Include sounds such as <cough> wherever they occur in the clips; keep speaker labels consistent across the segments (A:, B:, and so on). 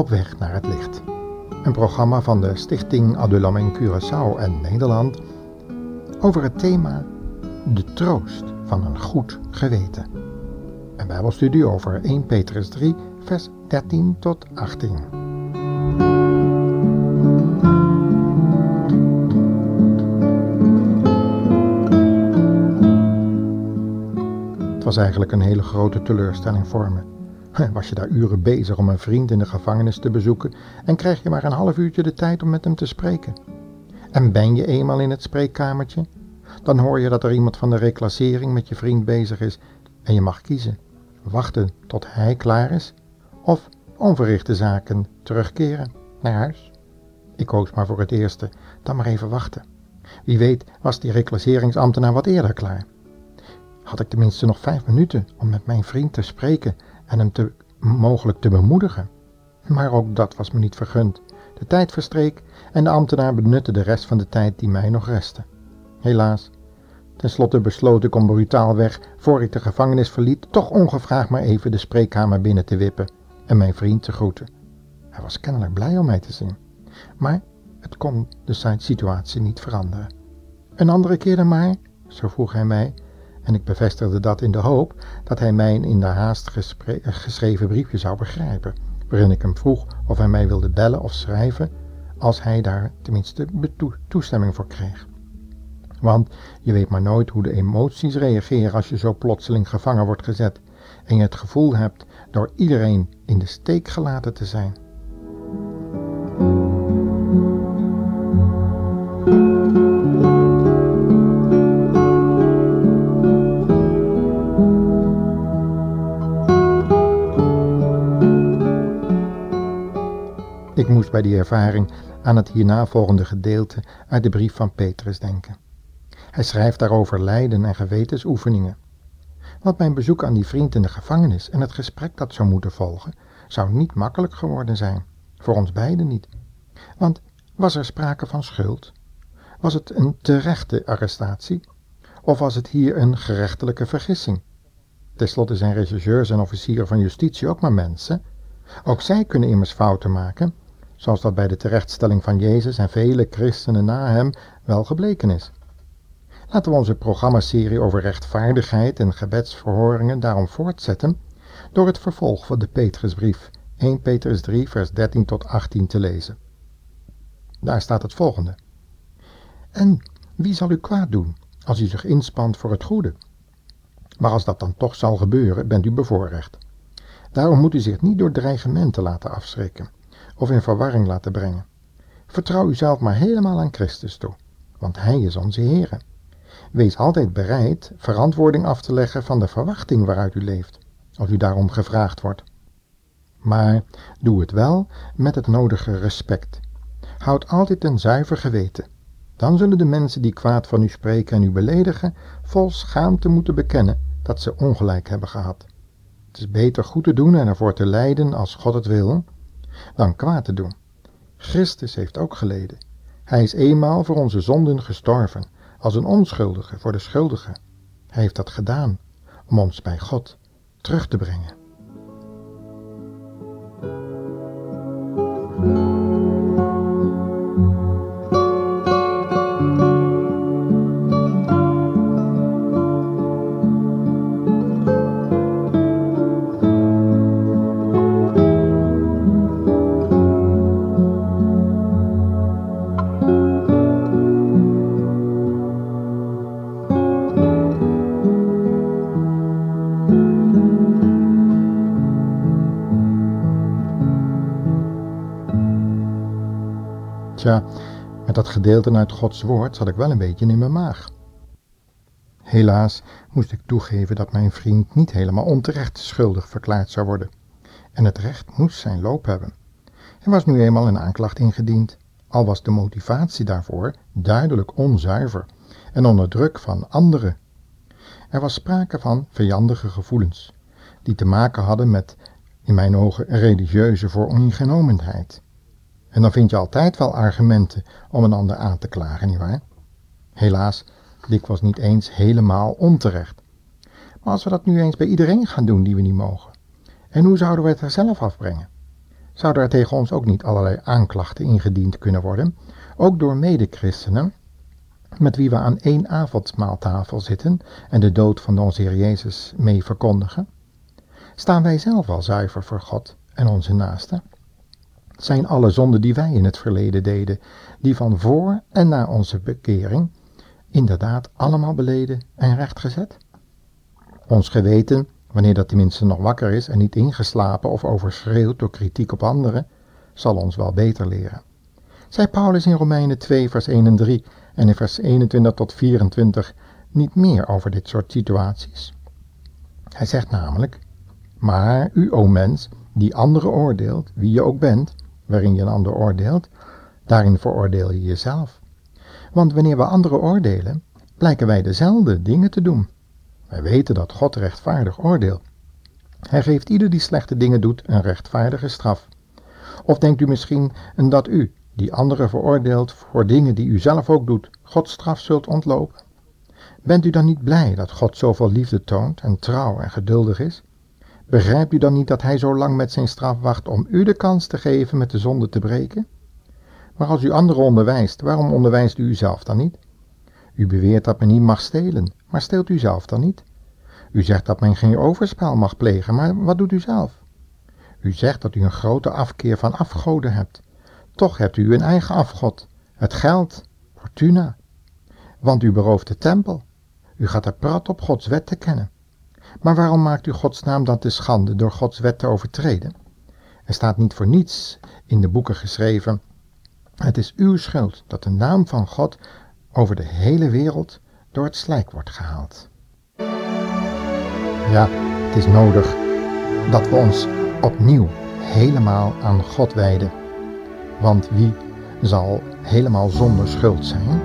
A: Op weg naar het licht. Een programma van de Stichting Adulam in Curaçao en Nederland over het thema de troost van een goed geweten. Een bijbelstudie over 1 Petrus 3 vers 13 tot 18. Het was eigenlijk een hele grote teleurstelling voor me. <laughs> Was je daar uren bezig om een vriend in de gevangenis te bezoeken en krijg je maar een half uurtje de tijd om met hem te spreken? En ben je eenmaal in het spreekkamertje? Dan hoor je dat er iemand van de reclassering met je vriend bezig is en je mag kiezen. Wachten tot hij klaar is of onverrichte zaken terugkeren naar huis. Ik koos maar voor het eerste, dan maar even wachten. Wie weet was die reclasseringsambtenaar wat eerder klaar. Had ik tenminste nog vijf minuten om met mijn vriend te spreken en hem te, mogelijk te bemoedigen. Maar ook dat was me niet vergund. De tijd verstreek en de ambtenaar benutte de rest van de tijd die mij nog restte. Helaas, tenslotte besloot ik om brutaalweg, voor ik de gevangenis verliet, toch ongevraagd maar even de spreekkamer binnen te wippen en mijn vriend te groeten. Hij was kennelijk blij om mij te zien, maar het kon de situatie niet veranderen. Een andere keer dan maar, zo vroeg hij mij, en ik bevestigde dat in de hoop dat hij mijn in de haast geschreven briefje zou begrijpen, waarin ik hem vroeg of hij mij wilde bellen of schrijven, als hij daar tenminste toestemming voor kreeg. Want je weet maar nooit hoe de emoties reageren als je zo plotseling gevangen wordt gezet en je het gevoel hebt door iedereen in de steek gelaten te zijn. Die ervaring aan het hierna volgende gedeelte uit de brief van Petrus denken. Hij schrijft daarover lijden en gewetensoefeningen. Want mijn bezoek aan die vriend in de gevangenis en het gesprek dat zou moeten volgen, zou niet makkelijk geworden zijn. Voor ons beiden niet. Want was er sprake van schuld? Was het een terechte arrestatie? Of was het hier een gerechtelijke vergissing? Ten slotte zijn rechercheurs en officieren van justitie ook maar mensen. Ook zij kunnen immers fouten maken, zoals dat bij de terechtstelling van Jezus en vele christenen na hem wel gebleken is. Laten we onze programmaserie over rechtvaardigheid en gebedsverhoringen daarom voortzetten door het vervolg van de Petrusbrief 1 Petrus 3 vers 13 tot 18 te lezen. Daar staat het volgende. En wie zal u kwaad doen als u zich inspant voor het goede? Maar als dat dan toch zal gebeuren, bent u bevoorrecht. Daarom moet u zich niet door dreigementen laten afschrikken of in verwarring laten brengen. Vertrouw uzelf maar helemaal aan Christus toe, want Hij is onze Heer. Wees altijd bereid verantwoording af te leggen van de verwachting waaruit u leeft, als u daarom gevraagd wordt. Maar doe het wel met het nodige respect. Houd altijd een zuiver geweten. Dan zullen de mensen die kwaad van u spreken en u beledigen, vol schaamte moeten bekennen dat ze ongelijk hebben gehad. Het is beter goed te doen en ervoor te lijden als God het wil, dan kwaad te doen. Christus heeft ook geleden. Hij is eenmaal voor onze zonden gestorven, als een onschuldige voor de schuldige. Hij heeft dat gedaan om ons bij God terug te brengen. Met dat gedeelte uit Gods woord zat ik wel een beetje in mijn maag. Helaas moest ik toegeven dat mijn vriend niet helemaal onterecht schuldig verklaard zou worden. En het recht moest zijn loop hebben. Er was nu eenmaal een aanklacht ingediend, al was de motivatie daarvoor duidelijk onzuiver en onder druk van anderen. Er was sprake van vijandige gevoelens, die te maken hadden met, in mijn ogen, religieuze vooringenomenheid. En dan vind je altijd wel argumenten om een ander aan te klagen, nietwaar? Helaas, was niet eens helemaal onterecht. Maar als we dat nu eens bij iedereen gaan doen die we niet mogen, en hoe zouden we het er zelf afbrengen? zouden er tegen ons ook niet allerlei aanklachten ingediend kunnen worden, ook door medechristenen, met wie we aan één avondmaaltafel zitten en de dood van onze Heer Jezus mee verkondigen? Staan wij zelf al zuiver voor God en onze naasten? Zijn alle zonden die wij in het verleden deden, die van voor en na onze bekering, inderdaad allemaal beleden en rechtgezet? Ons geweten, wanneer dat tenminste nog wakker is en niet ingeslapen of overschreeuwd door kritiek op anderen, zal ons wel beter leren. Zei Paulus in Romeinen 2, vers 1 en 3 en in vers 21 tot 24 niet meer over dit soort situaties? Hij zegt namelijk, maar u, o mens, die anderen oordeelt, wie je ook bent, waarin je een ander oordeelt, daarin veroordeel je jezelf. Want wanneer we anderen oordelen, blijken wij dezelfde dingen te doen. Wij weten dat God rechtvaardig oordeelt. Hij geeft ieder die slechte dingen doet een rechtvaardige straf. Of denkt u misschien dat u, die anderen veroordeelt voor dingen die u zelf ook doet, Gods straf zult ontlopen? Bent u dan niet blij dat God zoveel liefde toont en trouw en geduldig is? Begrijpt u dan niet dat hij zo lang met zijn straf wacht om u de kans te geven met de zonde te breken? Maar als u anderen onderwijst, waarom onderwijst u uzelf dan niet? U beweert dat men niet mag stelen, maar steelt u zelf dan niet? U zegt dat men geen overspel mag plegen, maar wat doet u zelf? U zegt dat u een grote afkeer van afgoden hebt. Toch hebt u een eigen afgod, het geld, fortuna. Want u berooft de tempel. U gaat er prat op Gods wet te kennen. Maar waarom maakt u Gods naam dan te schande door Gods wet te overtreden? Er staat niet voor niets in de boeken geschreven: Het is uw schuld dat de naam van God over de hele wereld door het slijk wordt gehaald. Ja, het is nodig dat we ons opnieuw helemaal aan God wijden. Want wie zal helemaal zonder schuld zijn?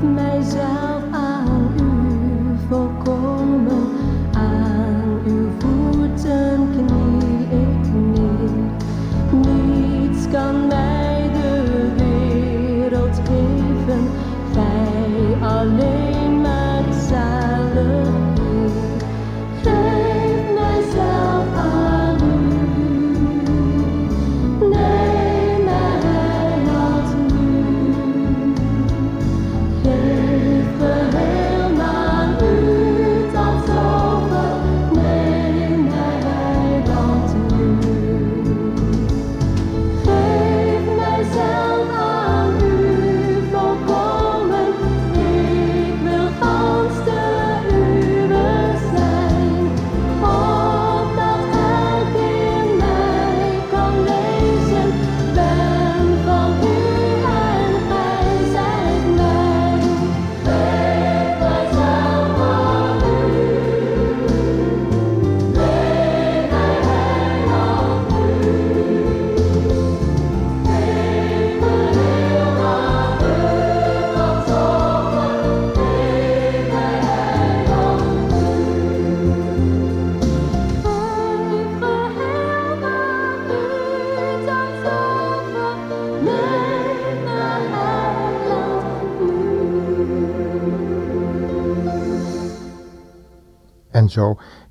A: En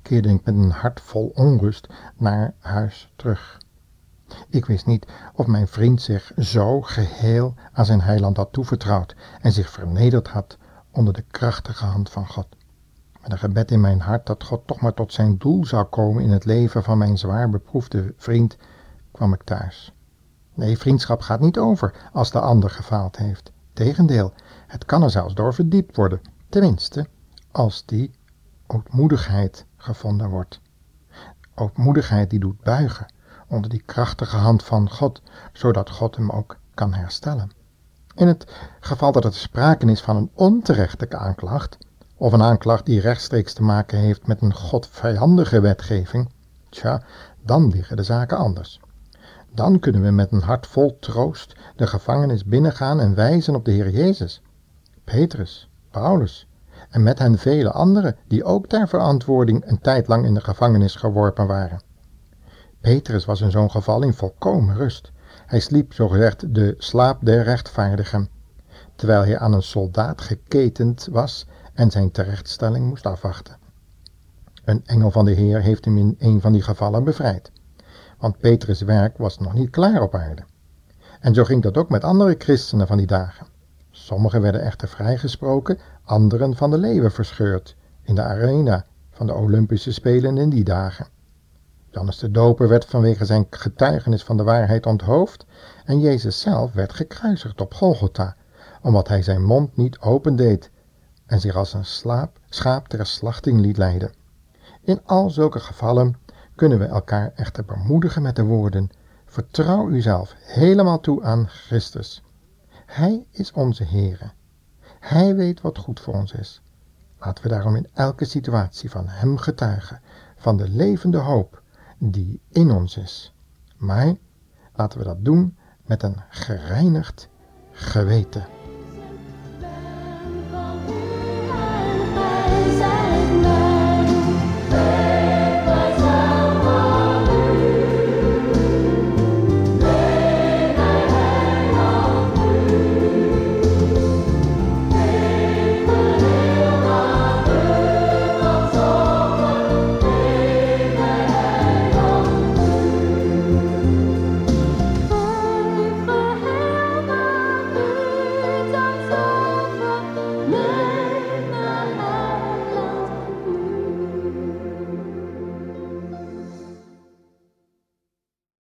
A: keerde ik met een hart vol onrust naar huis terug. Ik wist niet of mijn vriend zich zo geheel aan zijn heiland had toevertrouwd en zich vernederd had onder de krachtige hand van God. met een gebed in mijn hart dat God toch maar tot zijn doel zou komen in het leven van mijn zwaar beproefde vriend, kwam ik thuis. Nee, vriendschap gaat niet over als de ander gefaald heeft. Tegendeel, het kan er zelfs door verdiept worden, tenminste als die ootmoedigheid gevonden wordt. Ootmoedigheid die doet buigen onder die krachtige hand van God, zodat God hem ook kan herstellen. In het geval dat er sprake is van een onterechte aanklacht, of een aanklacht die rechtstreeks te maken heeft met een godvijandige wetgeving, tja, dan liggen de zaken anders. Dan kunnen we met een hart vol troost de gevangenis binnengaan en wijzen op de Heer Jezus, Petrus, Paulus en met hen vele anderen die ook ter verantwoording een tijd lang in de gevangenis geworpen waren. Petrus was in zo'n geval in volkomen rust. Hij sliep zogezegd de slaap der rechtvaardigen, terwijl hij aan een soldaat geketend was en zijn terechtstelling moest afwachten. Een engel van de Heer heeft hem in een van die gevallen bevrijd, want Petrus' werk was nog niet klaar op aarde. En zo ging dat ook met andere christenen van die dagen. Sommigen werden echter vrijgesproken, anderen van de leeuwen verscheurd in de arena van de Olympische Spelen in die dagen. Johannes de Doper werd vanwege zijn getuigenis van de waarheid onthoofd en Jezus zelf werd gekruisigd op Golgotha, omdat hij zijn mond niet opendeed en zich als een slaap, schaap ter slachting liet leiden. In al zulke gevallen kunnen we elkaar echter bemoedigen met de woorden: Vertrouw uzelf helemaal toe aan Christus. Hij is onze Heere. Hij weet wat goed voor ons is. Laten we daarom in elke situatie van Hem getuigen, van de levende hoop die in ons is. Maar laten we dat doen met een gereinigd geweten.